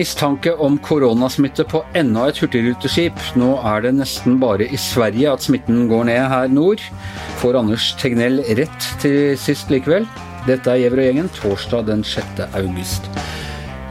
Mistanke om koronasmitte på enda et hurtigruteskip. Nå er det nesten bare i Sverige at smitten går ned her nord. Får Anders Tegnell rett til sist likevel? Dette er Gjever og gjengen, torsdag den 6. august.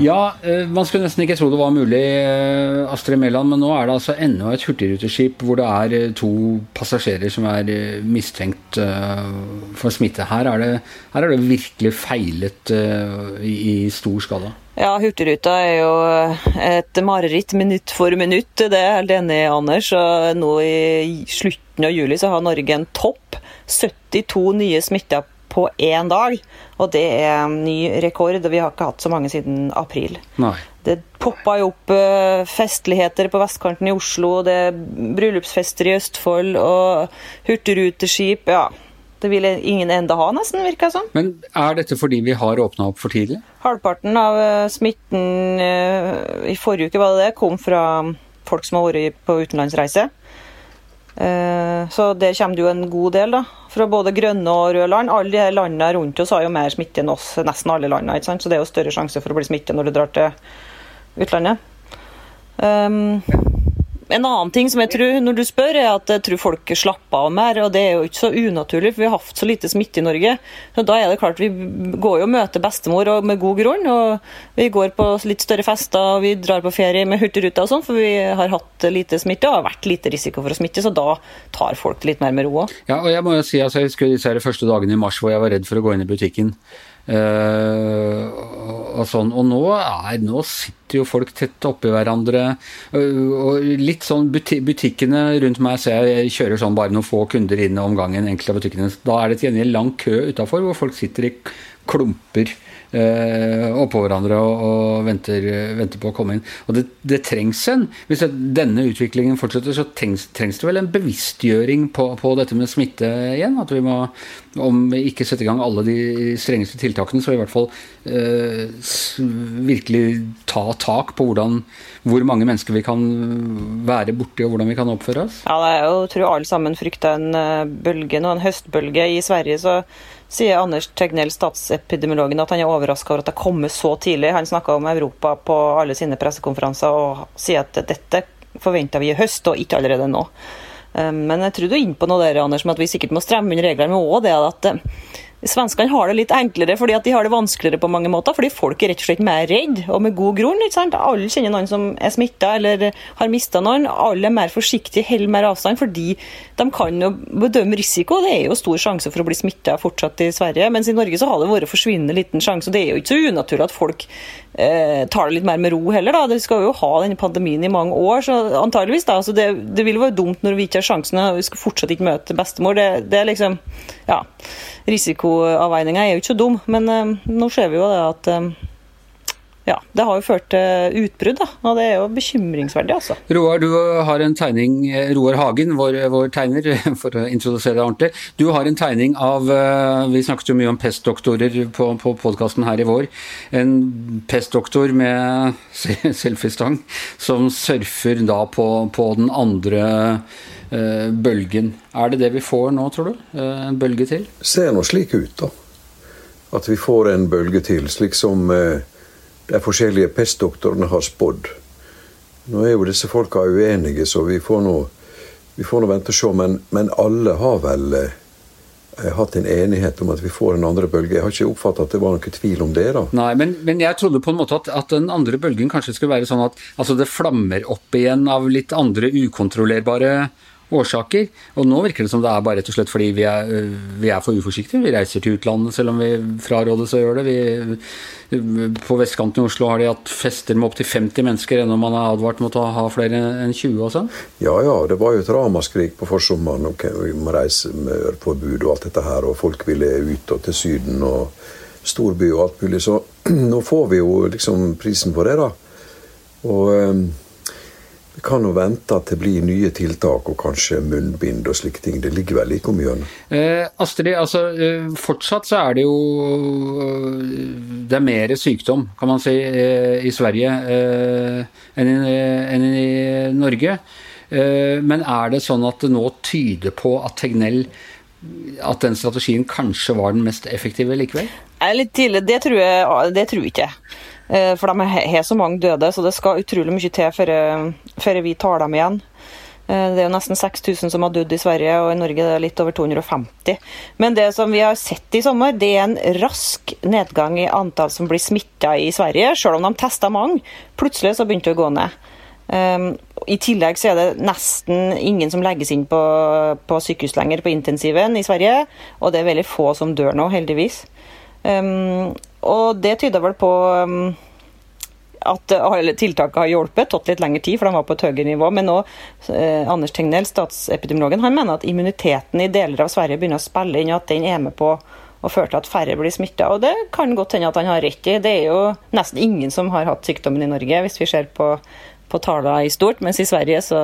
Ja, eh, man skulle nesten ikke tro det var mulig, eh, Astrid Mæland, men nå er det altså enda et hurtigruteskip hvor det er eh, to passasjerer som er mistenkt for smitte. Her er det, her er det virkelig feilet i stor skala. Ja, Hurtigruta er jo et mareritt minutt for minutt. Det er jeg helt enig i, Anders. Og nå i slutten av juli så har Norge en topp. 72 nye smitta på én dag. Og det er en ny rekord, og vi har ikke hatt så mange siden april. Nei. Det poppa jo opp uh, festligheter på vestkanten i Oslo, det er bryllupsfester i Østfold og hurtigruteskip. Ja, det vil ingen enda ha, nesten, virker det som. Men er dette fordi vi har åpna opp for tidlig? Halvparten av uh, smitten uh, i forrige uke var det det, kom fra folk som har vært på utenlandsreise. Så der kommer det jo en god del, da fra både grønne og røde land. Alle de landene rundt oss har jo mer smitte enn oss, nesten alle landene. ikke sant? Så det er jo større sjanse for å bli smittet når du drar til utlandet. Um, en annen ting som jeg tror, når du spør, er at jeg tror folk slapper av mer. og Det er jo ikke så unaturlig, for vi har hatt så lite smitte i Norge. Så Da er det klart Vi går jo og møter bestemor og med god grunn. og Vi går på litt større fester og vi drar på ferie med Hurtigruta og sånn, for vi har hatt lite smitte og har vært lite risiko for å smitte. Så da tar folk det litt mer med ro òg. Ja, og jeg må jo si, altså, jeg husker disse første dagene i mars hvor jeg var redd for å gå inn i butikken. Uh, og, sånn. og nå, er, nå sitter jo folk tett oppi hverandre. Uh, og litt sånn Butikkene rundt meg så jeg, kjører sånn bare noen få kunder inn om gangen. enkelte av butikkene. Da er det til gjengjeld lang kø utafor hvor folk sitter i klumper eh, oppå hverandre og, og venter, venter, på å komme inn. Og det, det trengs en Hvis denne utviklingen fortsetter, så trengs, trengs det vel en bevisstgjøring på, på, dette med smitte igjen. At vi må, om vi ikke setter i gang alle de strengeste tiltakene, så i hvert fall eh, virkelig ta tak på hvordan, hvor mange mennesker vi kan være borti, og hvordan vi kan oppføre oss. Ja, det er jo, jeg tror alle sammen frykter en eh, bølge nå, en høstbølge i Sverige. så sier Anders Tegnell, statsepidemiologen, at han er overraska over at det har kommet så tidlig. Han snakka om Europa på alle sine pressekonferanser og sier at dette forventer vi i høst, og ikke allerede nå. Eh, men jeg tror du er inne på noe der, Anders, med at vi sikkert må stramme inn reglene. Men òg det at eh, Svenskene har det litt enklere fordi at de har det vanskeligere på mange måter. Fordi folk er rett og slett mer redd, og med god grunn. ikke sant? Alle kjenner noen som er smitta eller har mista noen. Alle er mer forsiktige, holder mer avstand, fordi de kan jo bedømme risiko. Det er jo stor sjanse for å bli smitta fortsatt i Sverige, mens i Norge så har det vært forsvinnende liten sjanse. og Det er jo ikke så unaturlig at folk eh, tar det litt mer med ro heller. da. De skal jo ha denne pandemien i mange år, så antageligvis da. Så det, det vil være dumt når vi ikke har sjansen og vi skal fortsatt ikke møte bestemor. Det, det er liksom Ja risikoavveininga er jo ikke så dum, men uh, nå ser vi jo det at uh, ja, det har jo ført til utbrudd, da, og det er jo bekymringsverdig. altså. Roar, du har en tegning, eh, Roar Hagen, vår, vår, tegner, for å introdusere deg ordentlig. Du har en tegning av Vi snakket jo mye om pestdoktorer på, på podkasten her i vår. En pestdoktor med selfiestang som surfer da på, på den andre Eh, bølgen. Er det det vi får nå, tror du? Eh, en bølge til? Ser nå slik ut, da. At vi får en bølge til, slik som eh, de forskjellige pestdoktorene har spådd. Nå er jo disse folka uenige, så vi får nå, vi får nå vente og se. Men, men alle har vel eh, hatt en enighet om at vi får en andre bølge. Jeg har ikke oppfattet at det var noen tvil om det. da. Nei, men, men jeg trodde på en måte at, at, den andre bølgen kanskje skulle være sånn at altså det flammer opp igjen av litt andre ukontrollerbare årsaker. Og nå virker det som det er bare rett og slett fordi vi er, vi er for uforsiktige. Vi reiser til utlandet selv om vi frarådes å gjøre det. Vi, på vestkanten i Oslo har de hatt fester med opptil 50 mennesker ennå man er advart mot å ha flere enn 20 og sånn. Ja ja, det var jo et ramaskrik på forsommeren. Okay, vi må reise med forbud og alt dette her, og folk ville ut og til Syden og storby og alt mulig. Så nå får vi jo liksom prisen på det, da. Og kan jo vente at det blir nye tiltak og kanskje munnbind og slike ting. Det ligger vel like om hjørnet. Eh, Astrid, altså eh, fortsatt så er det jo Det er mer sykdom, kan man si, eh, i Sverige eh, enn, i, enn, i, Norge. Eh, men er det sånn at det nå tyder på at Tegnell at den strategien kanskje var den mest effektive likevel? Litt tidlig, det tror jeg det tror jeg ikke. For de har så mange døde, så det skal utrolig mye til før vi tar dem igjen. Eh, det er jo nesten 6000 som har dødd i Sverige, og i Norge er det litt over 250. Men det som vi har sett i sommer, det er en rask nedgang i antall som blir smitta i Sverige, selv om de testa mange. Plutselig så begynte det å gå ned. I tillegg så er det nesten ingen som legges inn på, på sykehus lenger på intensiven i Sverige, og det er veldig få som dør nå, heldigvis. Um, og det tyder vel på um, at tiltaket har hjulpet, tatt litt lengre tid, for de var på et høyere nivå. Men nå, eh, Anders Tegnell, statsepidemiologen, han mener at immuniteten i deler av Sverige begynner å spille inn, og at den er med på å føre til at færre blir smitta. Og det kan godt hende at han har rett i. Det er jo nesten ingen som har hatt sykdommen i Norge, hvis vi ser på på tallene i stort, mens i Sverige så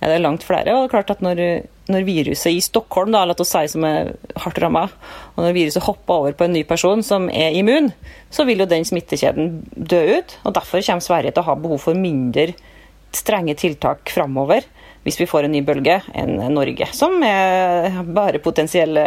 er det langt flere. og det er klart at Når, når viruset i Stockholm da, la si, som er hardt ramma, og når viruset hopper over på en ny person som er immun, så vil jo den smittekjeden dø ut. og Derfor kommer Sverige til å ha behov for mindre strenge tiltak framover hvis vi får en ny bølge, enn Norge. Som er bare potensielle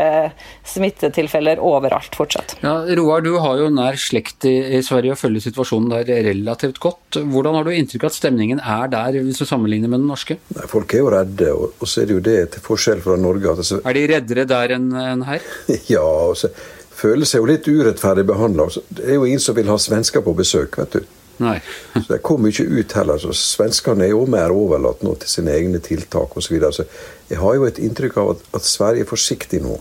smittetilfeller overalt fortsatt. Ja, Roar, du har jo nær slekt i, i Sverige og følger situasjonen der relativt godt. Hvordan har du inntrykk av at stemningen er der, hvis du sammenligner med den norske? Nei, folk er jo redde, og, og så er det jo det til forskjell fra Norge. Altså, er de reddere der enn en her? ja, altså, føler seg jo litt urettferdig behandla. Det er jo ingen som vil ha svensker på besøk, vet du. Nei. så Det kommer ikke ut heller. så Svenskene er jo mer overlatt nå til sine egne tiltak osv. Jeg har jo et inntrykk av at, at Sverige er forsiktig nå.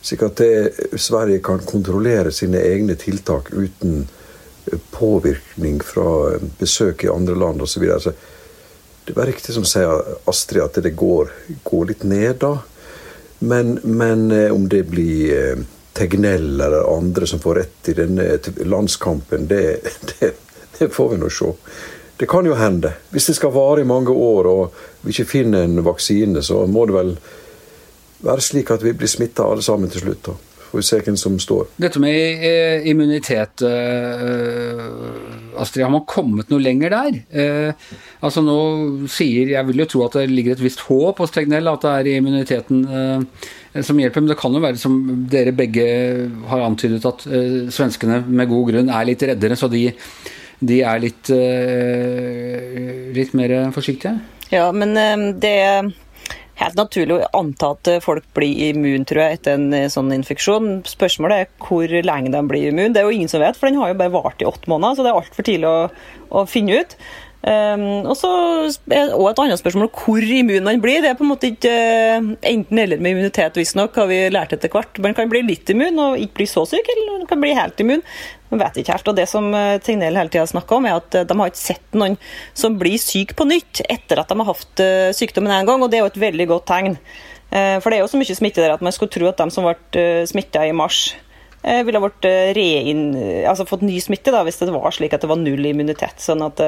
Slik at det, Sverige kan kontrollere sine egne tiltak uten eh, påvirkning fra eh, besøk i andre land osv. Det var riktig som sier Astrid, at det går, går litt ned da. Men, men, eh, om det blir Tegnell eller andre som får rett i denne landskampen, det, det, det får vi nå se. Det kan jo hende. Hvis det skal vare i mange år og vi ikke finner en vaksine, så må det vel være slik at vi blir smitta alle sammen til slutt. da. Får vi se hvem som står. Dette med eh, immunitet, eh, Astrid, har man kommet noe lenger der? Eh, altså nå sier, Jeg vil jo tro at det ligger et visst håp hos Tegnell, at det er immuniteten som hjelper. Men det kan jo være, som dere begge har antydet, at svenskene med god grunn er litt reddere. så de de er litt, eh, litt mer forsiktige? Ja, men eh, det er helt naturlig å anta at folk blir immun tror jeg, etter en eh, sånn infeksjon. Spørsmålet er hvor lenge de blir immun. Det er jo ingen som vet, for den har jo bare vart i åtte måneder. Så det er altfor tidlig å, å finne ut. Um, og så er også et annet spørsmål hvor immun man blir. Det er på en måte ikke uh, enten-eller med immunitet, visstnok, har vi lært etter hvert. Man kan bli litt immun og ikke bli så syk, eller man kan bli helt immun. Man vet ikke helt. Og Det som uh, Tegnell hele tida snakker om, er at uh, de har ikke sett noen som blir syk på nytt etter at de har hatt uh, sykdommen en gang, og det er jo et veldig godt tegn. Uh, for det er jo så mye smitte der at man skulle tro at de som ble uh, smitta i mars, ville ha altså fått ny smitte da, hvis det var slik at det var null immunitet. sånn at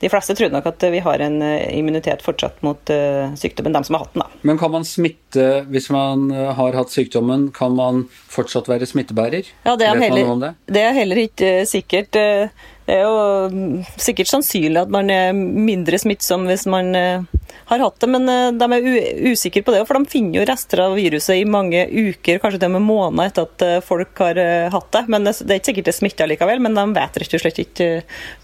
de fleste tror nok at vi har en eh, immunitet fortsatt mot uh, sykdommen, de som har hatt den. da. Men kan man smitte hvis man eh, har hatt sykdommen? Kan man fortsatt være smittebærer? Ja, det er, heller, det? det er heller ikke sikkert. Det er jo mm, sikkert sannsynlig at man er mindre smittsom hvis man har hatt det, men eh, de er usikre på det. For de finner jo rester av viruset i mange uker, kanskje til og med måneder etter at eh, folk har eh, hatt det. Men det er ikke sikkert det smitter likevel, men de vet rett og slett ikke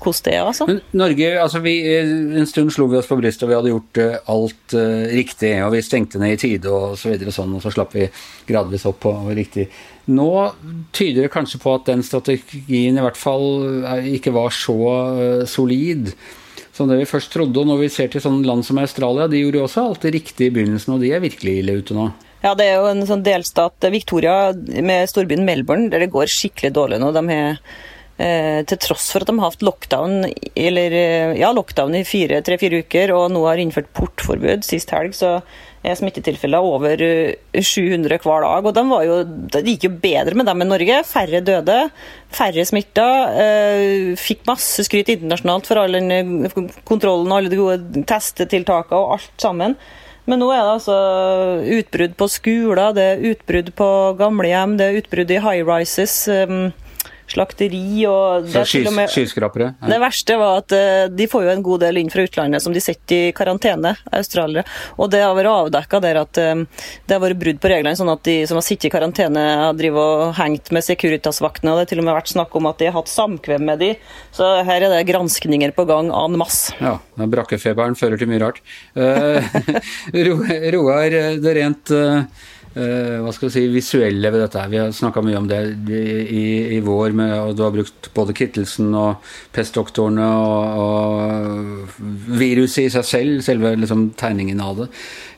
hvordan det er. altså. Men Norge, altså vi, En stund slo vi oss på brystet, og vi hadde gjort alt riktig. og Vi stengte ned i tide og så videre og sånn, og så slapp vi gradvis opp på riktig. Nå tyder det kanskje på at den strategien i hvert fall ikke var så solid som det vi først trodde. Og når vi ser til sånne land som Australia, de gjorde jo også alt det riktige i begynnelsen, og de er virkelig ille ute nå. Ja, det er jo en sånn delstat, Victoria med storbyen Melbourne, der det går skikkelig dårlig nå. De har eh, til tross for at de har hatt lockdown, eller, eh, ja, lockdown i tre-fire uker og nå har innført portforbud sist helg, så smittetilfeller over 700 eh, hver dag. og de jo, Det gikk jo bedre med dem i Norge. Færre døde, færre smitta. Eh, fikk masse skryt internasjonalt for all den kontrollen kontrollen, alle de gode testetiltakene og alt sammen. Men nå er det altså utbrudd på skoler, det er utbrudd på gamlehjem, det er utbrudd i high rises. Slakteri og med, skyskrapere? Ja. Det verste var at uh, de får jo en god del inn fra utlandet som de sitter i karantene, australiere. Og det har vært avdekka der at um, det har vært brudd på reglene, sånn at de som har sittet i karantene, har drevet og hengt med Securitas-vaktene. Og det har til og med vært snakk om at de har hatt samkvem med de. Så her er det granskninger på gang en masse. Ja, brakkefeberen fører til mye rart. Uh, Roar, det rent hva skal vi si, visuelle ved dette. Vi har snakka mye om det i, i vår, med, og du har brukt både Kittelsen og pestdoktorene og, og, viruset i seg selv, selve liksom, tegningen av det.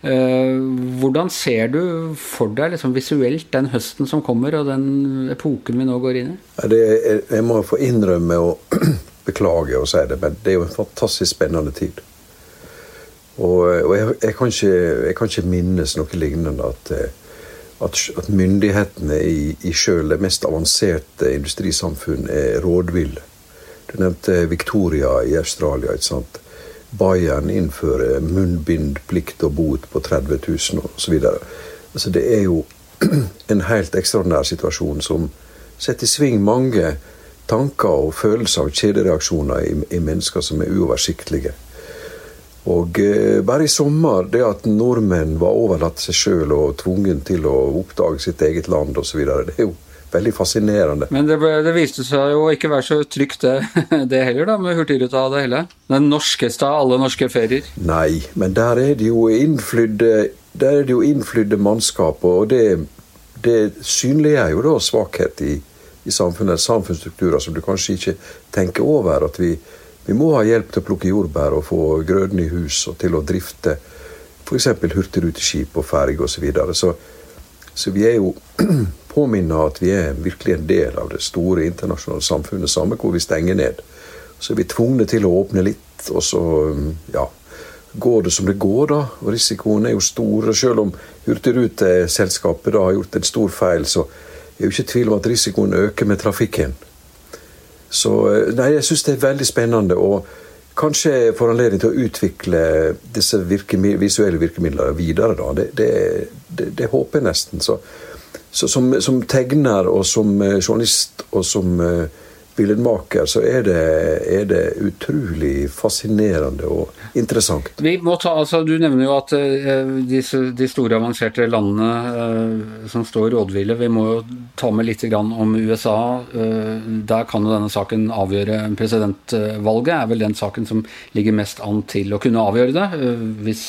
Uh, hvordan ser du for deg liksom, visuelt den høsten som kommer, og den epoken vi nå går inn i? Det, jeg, jeg må få innrømme og beklage å si det, men det er jo en fantastisk spennende tid. Og, og jeg, jeg, kan ikke, jeg, kan ikke, minnes noe lignende at eh, at, at myndighetene i, i sjøl det mest avanserte industrisamfunn er rådville. Du nevnte Victoria i Australia. ikke sant? Bayern innfører munnbindplikt og bot på 30 000 osv. Altså, det er jo en helt ekstraordinær situasjon som setter i sving mange tanker og følelser og kjedereaksjoner i, i mennesker som er uoversiktlige. Og eh, bare i sommer, det at nordmenn var overlatt seg sjøl og tvungen til å oppdage sitt eget land osv., det er jo veldig fascinerende. Men det, ble, det, viste seg jo ikke være så trygt det, det heller, da, med Hurtigruta og det hele? Den norskeste av alle norske ferier? Nei, men der er det jo innflydde, der er det jo innflydde mannskap, og det, det synliggjør jo da svakhet i, i samfunnet, samfunnsstrukturer som du kanskje ikke tenker over. at vi vi må ha hjelp til å plukke jordbær og få grøden i hus og til å drifte f.eks. hurtigruteskip og ferge osv. Så, videre. så Så vi er jo påminnet at vi er virkelig en del av det store internasjonale samfunnet, samme hvor vi stenger ned. Så er vi tvunget til å åpne litt, og så ja, går det som det går, da. Og risikoen er jo stor. Selv om Hurtigruteselskapet da har gjort en stor feil, så er jo ikke tvil om at risikoen øker med trafikken. Så eh, nei, jeg syns det er veldig spennende. og Kanskje får anledning til å utvikle disse virkemi visuelle virkemidlene videre. da. Det, det, det, det håper jeg nesten. Så, så som, som, tegner og som eh, journalist og som uh, billedmaker, så er det, er det, utrolig fascinerende og interessant. Vi må ta, altså Du nevner jo at uh, disse, de store, avanserte landene uh, som står rådville Vi må jo ta med litt om USA. Uh, der kan jo denne saken avgjøre presidentvalget. er vel den saken som ligger mest an til å kunne avgjøre det. hvis,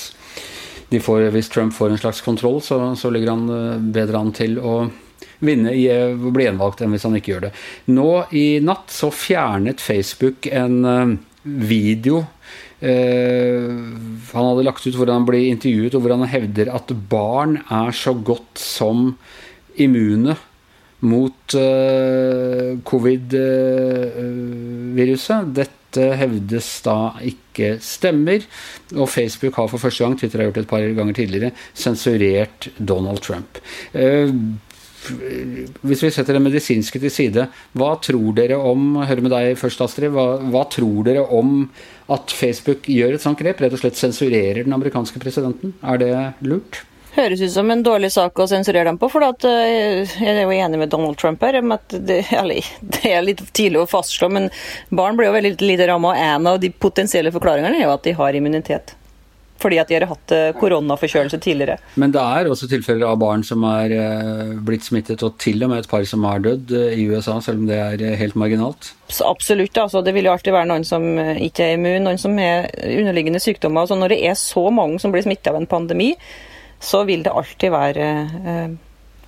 de får, hvis Trump får en slags kontroll, så, så ligger han bedre an til å vinne eh, bli gjenvalgt enn hvis han ikke gjør det. Nå i natt så fjernet Facebook en uh, video Uh, han hadde lagt ut hvor han ble intervjuet, og hvor han hevder at barn er så godt som immune mot covid-viruset. Dette hevdes da ikke stemmer. Og Facebook har for første gang Twitter har gjort det et par ganger tidligere, sensurert Donald Trump. Hvis vi setter det medisinske til side, hva tror dere om hør med deg først, Astrid. Hva, hva, tror dere om at Facebook gjør et sånt grep? Rett og slett sensurerer den amerikanske presidenten? Er det lurt? Høres ut som en dårlig sak å sensurere dem på. for at, eh, Jeg er jo enig med Donald Trump her. det, eller, det er litt tidlig å fastslå, men barn blir jo veldig lite ramma. En av de potensielle forklaringene er jo at de har immunitet fordi at de har hatt eh, koronaforkjølelse tidligere. Men det er også tilfeller av barn som er eh, blitt smittet, og til og med et par som har dødd eh, i USA, selv om det er helt marginalt? Så absolutt. Altså, det vil jo alltid være noen som ikke er immun, noen som har underliggende sykdommer. Altså, når det er så mange som blir smittet av en pandemi, så vil det alltid være eh,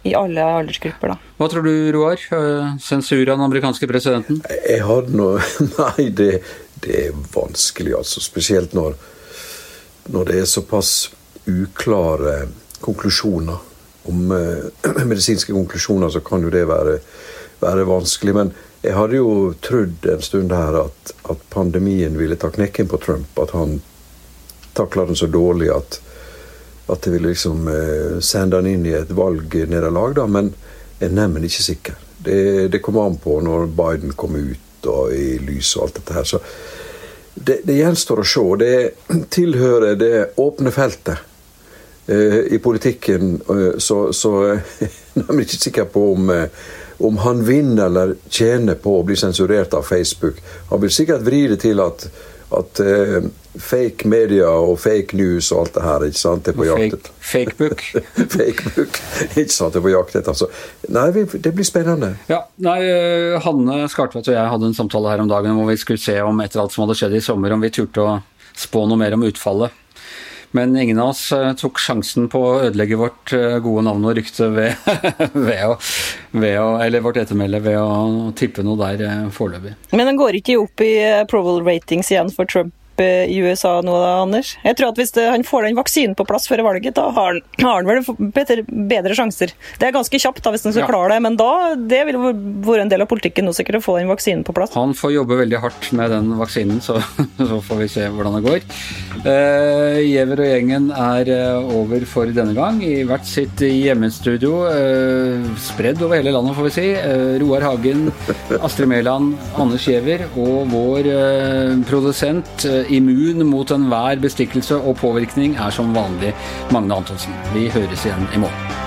i alle aldersgrupper. Da. Hva tror du, Roar? Sensur av den amerikanske presidenten? Jeg har noe Nei, det, det er vanskelig, altså. Spesielt når når det er såpass uklare konklusjoner om eh, medisinske konklusjoner, så kan jo det være, være, vanskelig. Men jeg hadde jo trodd en stund her at, at pandemien ville ta knekken på Trump. At han takla den så dårlig at, at det ville liksom eh, sende han inn i et valgnederlag. Men jeg er neimen ikke sikker. Det, det kom an på når Biden kom ut og i lys og alt dette her. Så det, det gjenstår å se. Det tilhører det åpne feltet eh, i politikken. Eh, så, så jeg er ikke sikker på om, eh, om han vinner eller tjener på å bli sensurert av Facebook. Han vil sikkert vri det til at, at uh, fake media og fake news og alt det her ikke sant, Det er på jakt etter. Fakebook. Fakebook. ikke sant, Det er på jakt etter. Altså. Nei, det blir spennende. Ja, nei, eh, Hanne Skartvedt og jeg hadde en samtale her om dagen hvor vi skulle se om etter alt som hadde skjedd i sommer, om vi turte å spå noe mer om utfallet. Men ingen av oss eh, tok sjansen på å ødelegge vårt eh, gode navn og rykte ved, ved, å, ved å, Eller vårt ettermæle ved å tippe noe der foreløpig. Men den går ikke opp i approval ratings igjen for Trump? I USA nå, da, Anders? Jeg tror at Hvis det, han får den vaksinen på plass før valget, da har han, har han vel bedre, bedre, sjanser. Det er ganske kjapt da, hvis han skal ja. klare det, men da det vil være en del av politikken nå sikkert å få den vaksinen på plass. Han får jobbe veldig hardt med den vaksinen, så, så får vi se hvordan det går. Uh, Giæver og gjengen er over for denne gang i hvert sitt hjemmestudio. Uh, spredd over hele landet, får vi si. Uh, Roar Hagen, Astrid Mæland, Anders Jever, og vår produsent immun mot enhver bestikkelse og påvirkning er som vanlig Magne Antonsen. Vi høres igjen i morgen.